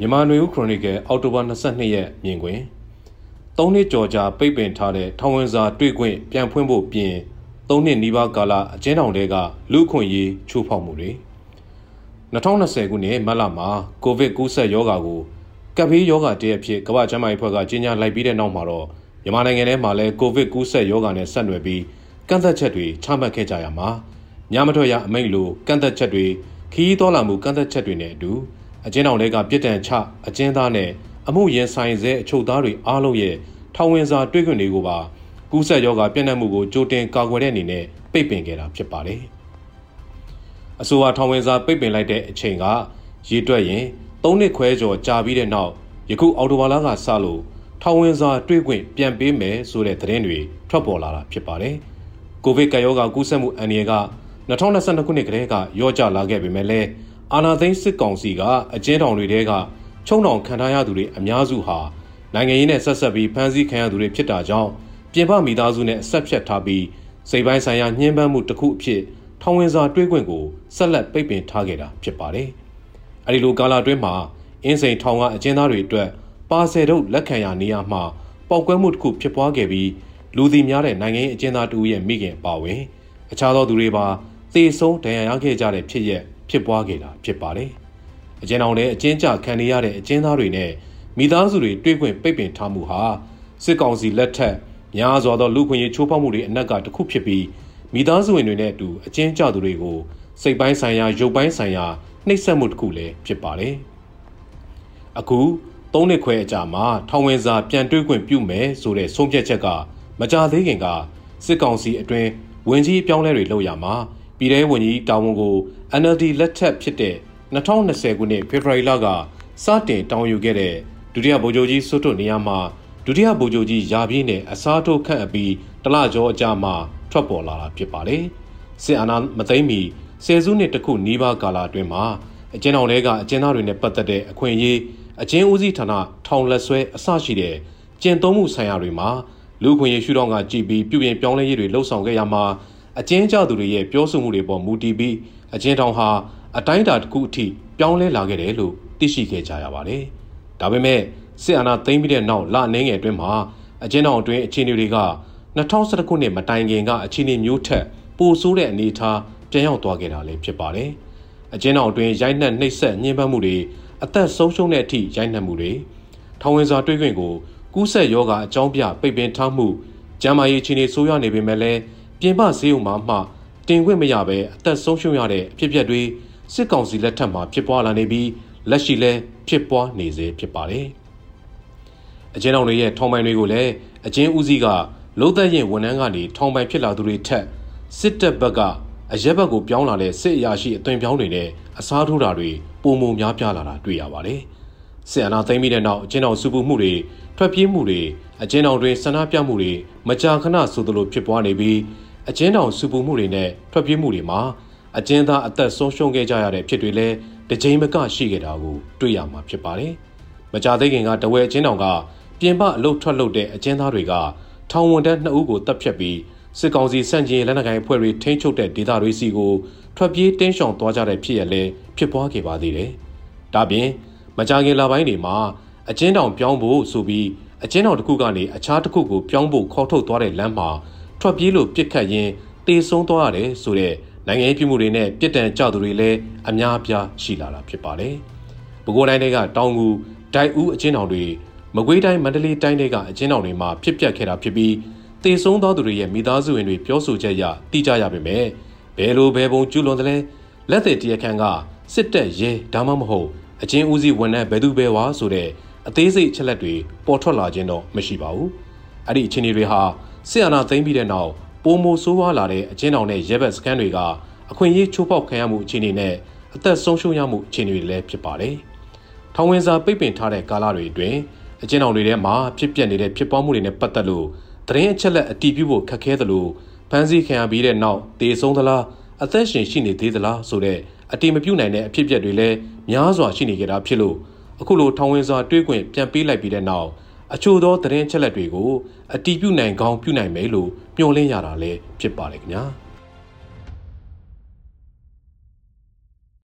မြန်မာနွေဦးခရိုနီကယ်အောက်တိုဘာ22ရက်မြင်ကွင်း၃နှစ်ကျော်ကြာပိတ်ပင်ထားတဲ့ထောင်ဝင်စာတွေ့ခွင့်ပြန်ဖွင့်ဖို့ပြင်၃နှစ်နီးပါးကာလအကျဉ်းထောင်တွေကလူခွင့်ရေးချိုးဖောက်မှုတွေ2020ခုနှစ်မတ်လမှာကိုဗစ်ကူးစက်ရောဂါကိုကပ်ဘေးရောဂါတည်းအဖြစ်ကမ္ဘာ့ကျန်းမာရေးအဖွဲ့ကကြေညာလိုက်ပြီးတဲ့နောက်မှာတော့မြန်မာနိုင်ငံထဲမှာလည်းကိုဗစ်ကူးစက်ရောဂါနဲ့ဆက်နွယ်ပြီးကန့်သက်ချက်တွေချမှတ်ခဲ့ကြရမှာညမထွက်ရအမိန့်လိုကန့်သက်ချက်တွေခီးတော်လာမှုကန့်သက်ချက်တွေနဲ့အတူ အကျဉ်းထောင်တွေကပြစ်ဒဏ်ချအကျဉ်းသားနဲ့အမှုရင်ဆိုင်စေအချုပ်သားတွေအားလုံးရဲ့ထောင်ဝင်စာတွေ့ခွင့်တွေကိုပါကူးစက်ရောဂါပြန့်နှံ့မှုကိုကြိုတင်ကာကွယ်တဲ့အနေနဲ့ပိတ်ပင်ခဲ့တာဖြစ်ပါတယ်။အဆိုပါထောင်ဝင်စာပိတ်ပင်လိုက်တဲ့အချိန်ကရေတွက်ရင်၃နှစ်ခွဲကျော်ကြာပြီးတဲ့နောက်ယခုအော်တိုဘာလကစလို့ထောင်ဝင်စာတွေ့ခွင့်ပြန်ပေးမယ်ဆိုတဲ့သတင်းတွေထွက်ပေါ်လာတာဖြစ်ပါတယ်။ကိုဗစ်ကရောဂါကူးစက်မှုအန္တရာယ်က2022ခုနှစ်ကတည်းကရော့ကျလာခဲ့ပေမဲ့လည်း အာဏာသိမ်းစစ်ကောင်စီကအကျဉ်းထောင်တွေထဲကချုံတောင်ခံထားရသူတွေအများစုဟာနိုင်ငံရေးနဲ့ဆက်ဆက်ပြီးဖမ်းဆီးခံရသူတွေဖြစ်တာကြောင့်ပြင်ပမိသားစုနဲ့ဆက်ဖြတ်ထားပြီးစိတ်ပိုင်းဆိုင်ရာညှဉ်းပန်းမှုတစ်ခုအဖြစ်ထောင်ဝင်စာတွေးခွင့်ကိုဆက်လက်ပိတ်ပင်ထားခဲ့တာဖြစ်ပါတယ်။အဲဒီလိုကာလအတွင်းမှာအင်းစိန်ထောင်ကအကျဉ်းသားတွေအတွက်ပါဆယ်တို့လက်ခံရနေရမှာပောက်ကွဲမှုတစ်ခုဖြစ်ပွားခဲ့ပြီးလူသိများတဲ့နိုင်ငံရေးအကျဉ်းသားတူရဲ့မိခင်ပါဝင် အခြားသောသူတွေပါသေဆုံးဒဏ်ရာရခဲ့ကြတဲ့ဖြစ်ရက် ဖြစ်ပွားခဲ့တာဖြစ်ပါတယ်။အကျဉ်းထောင်ထဲအကျဉ်းချခံနေရတဲ့အကျဉ်းသားတွေနဲ့မိသားစုတွေတွေ့ခွင့်ပိတ်ပင်ထားမှုဟာစစ်ကောင်စီလက်ထက်များစွာသောလူခွင့်ရေးချိုးဖောက်မှုတွေအနက်ကတစ်ခုဖြစ်ပြီးမိသားစုဝင်တွေနဲ့အတူအကျဉ်းချသူတွေကိုစိတ်ပိုင်းဆိုင်ရာရုပ်ပိုင်းဆိုင်ရာနှိပ်စက်မှုတစ်ခုလည်းဖြစ်ပါတယ်။အခုသုံးနှစ်ခွဲအကြာမှာထောင်ဝင်စာပြန်တွေးခွင့်ပြုမယ်ဆိုတဲ့ဆုံးဖြတ်ချက်ကမကြသေးခင်ကစစ်ကောင်စီအတွင်းဝင်ကြီးအပြောင်းလဲတွေလုပ်ရမှာ ပြည်ထောင်ဝန်ကြီးတာဝန်ကို NLD လက်ထက်ဖြစ်တဲ့2020ခုနှစ်ဖေဖော်ဝါရီလကစတင်တောင်းယူခဲ့တဲ့ဒုတိယဗိုလ်ချုပ်ကြီးစွတ်တွနေရာမှာဒုတိယဗိုလ်ချုပ်ကြီးယာပြင်းနဲ့အစားထိုးခန့်အပြီးတလကျော်အကြာမှာထွက်ပေါ်လာတာဖြစ်ပါတယ်။စစ်အာဏာမသိမ်းမီဆယ်စုနှစ်တခုနီးပါးကာလအတွင်းမှာအကျဉ်းတော်တွေကအကျဉ်းသားတွေနဲ့ပတ်သက်တဲ့အခွင့်အရေးအကျဉ်းဦးစီးဌာနထောင်လက်ဆွဲအစရှိတဲ့ကျင့်သုံးမှုဆိုင်ရာတွေမှာလူခွင့်ရေးရှုထောင့်ကကြည်ပြီးပြုပြင်ပြောင်းလဲရေးတွေလှုပ်ဆောင်ခဲ့ရမှာ အကျဉ်းကျသူတွေရဲ့ပြောဆိုမှုတွေပေါ်မူတည်ပြီးအကျဉ်းထောင်ဟာအတိုင်းအတာတစ်ခုအထိပြောင်းလဲလာခဲ့တယ်လို့သိရှိခဲ့ကြရပါတယ်။ဒါပေမဲ့စစ်အာဏာသိမ်းပြီးတဲ့နောက်လအနေငယ်အတွင်းမှာအကျဉ်းထောင်အတွင်းအခြေအနေတွေက2011ခုနှစ်မတိုင်ခင်ကအခြေအနေမျိုးထက်ပိုဆိုးတဲ့အနေအထားပြန်ရောက်သွားခဲ့တာလည်းဖြစ်ပါတယ်။အကျဉ်းထောင်အတွင်းရိုက်နှက်နှိပ်စက်ညှဉ်းပန်းမှုတွေအသက်ဆုံးရှုံးတဲ့အထိရိုက်နှက်မှုတွေထောင်ဝင်စာတွေ့ခွင့်ကိုကူးစက်ရောဂါအကြောင်းပြပိတ်ပင်ထားမှုကျန်းမာရေးအခြေအနေဆိုးရွားနေပေမဲ့လည်း ပြင်ပဈေးုံမှာမှတင်ခွင့်မရဘဲအသက်ဆုံးရှုံးရတဲ့အဖြစ်အပျက်တွေစစ်ကောင်စီလက်ထက်မှာဖြစ်ပွားလာနေပြီးလက်ရှိလည်းဖြစ်ပွားနေစေဖြစ်ပါတယ်။အကျဉ်းတော်တွေရဲ့ထောင်ပိုင်တွေကိုလည်းအကျဉ်းဦးစီးကလုံးသက်ရင်ဝန်ထမ်းကနေထောင်ပိုင်ဖြစ်လာသူတွေထက်စစ်တပ်ဘက်ကအရက်ဘက်ကိုပြောင်းလာတဲ့စစ်အရာရှိအသွင်ပြောင်းတွေနဲ့အစားထိုးတာတွေပုံမုံများပြားလာတာတွေ့ရပါတယ်။စစ်အာဏာသိမ်းပြီးတဲ့နောက်အကျဉ်းတော်စုပူမှုတွေထွက်ပြေးမှုတွေအကျဉ်းတော်တွင်ဆန္ဒပြမှုတွေမကြာခဏဆိုသလိုဖြစ်ပွားနေပြီး အကျဉ်းတော်စုပူမှုတွေနဲ့ထွက်ပြေးမှုတွေမှာအကျဉ်းသားအသက်ဆုံးရှုံးခဲ့ကြရတဲ့ဖြစ်တွေလည်းတစ်ချိန်မကရှိခဲ့တာကိုတွေ့ရမှာဖြစ်ပါတယ်။မကြသေးခင်ကတဝဲအကျဉ်းတော်ကပြင်ပအလုတ်ထွက်လုတဲ့အကျဉ်းသားတွေကထောင်ဝန်ထမ်း2ဦးကိုတပ်ဖြတ်ပြီးစစ်ကောင်စီစန့်ကျင်လက်နက်ကိုင်အဖွဲ့တွေထိန်းချုပ်တဲ့ဒေသတွေစီကိုထွက်ပြေးတင်းရှောင်သွားကြတဲ့ဖြစ်ရလဲဖြစ်ပွားခဲ့ပါသေးတယ်။ဒါပြင်မကြခင်လပိုင်းတွေမှာအကျဉ်းတောင်ပြောင်းဖို့ဆိုပြီးအကျဉ်းတော်တစ်ခုကနေအခြားတစ်ခုကိုပြောင်းဖို့ခေါ်ထုတ်သွားတဲ့လမ်းမှာ ထွက်ပြေးလို့ပြစ်ခတ်ရင်းတေဆုံးသွားရတယ်ဆိုတဲ့နိုင်ငံရေးပြမှုတွေနဲ့ပြစ်ဒဏ်ကြသူတွေလည်းအများအပြားရှိလာတာဖြစ်ပါတယ်။ပဲခူးတိုင်းတွေကတောင်ငူဒိုက်ဦးအချင်းတော်တွေမကွေးတိုင်းမန္တလေးတိုင်းတွေကအချင်းတော်တွေမှာဖြစ်ပျက်ခဲ့တာဖြစ်ပြီးတေဆုံးသောသူတွေရဲ့မိသားစုဝင်တွေပြောဆိုချက်အရတိကျရပါမယ်။ဘယ်လိုဘယ်ပုံကျူးလွန်တယ်လဲလက်သက်တရခန့်ကစစ်တပ်ရဲဒါမှမဟုတ်အချင်းဦးစီးဝန်ထမ်းဘယ်သူဘယ်ဝါဆိုတဲ့အသေးစိတ်ချက်လက်တွေပေါ်ထွက်လာခြင်းတော့မရှိပါဘူး။အဲ့ဒီအခြေအနေတွေဟာ စစ်အာဏာသိမ်းပြီးတဲ့နောက်ပိုမိုဆိုးဝါးလာတဲ့အကျဉ်းထောင်နဲ့ရဲဘက်စခန်းတွေကအခွင့်အရေးချိုးဖောက်ခံရမှုအခြေအနေနဲ့အသက်ဆုံးရှုံးရမှုအခြေအနေတွေလည်းဖြစ်ပါတယ်။ထောင်ဝင်စာပိတ်ပင်ထားတဲ့ကာလတွေအတွင်းအကျဉ်းထောင်တွေထဲမှာဖြစ်ပျက်နေတဲ့ဖြစ်ပွားမှုတွေနဲ့ပတ်သက်လို့သတင်းအချက်လက်အတည်ပြုဖို့ခက်ခဲသလိုဖမ်းဆီးခံရပြီးတဲ့နောက်တေဆုံးသလားအသက်ရှင်ရှိနေသေးသလားဆိုတဲ့အတိမပြုနိုင်တဲ့အဖြစ်အပျက်တွေလည်းများစွာရှိနေကြတာဖြစ်လို့အခုလိုထောင်ဝင်စာတွေးခွင့်ပြန်ပေးလိုက်ပြီးတဲ့နောက် အချို့သောသတင်းချက်လက်တွေကိုအတီးပြုနိုင်ကောင်းပြုနိုင်မယ်လို့မျှော်လင့်ရတာလည်းဖြစ်ပါတယ်ခင်ဗျာ။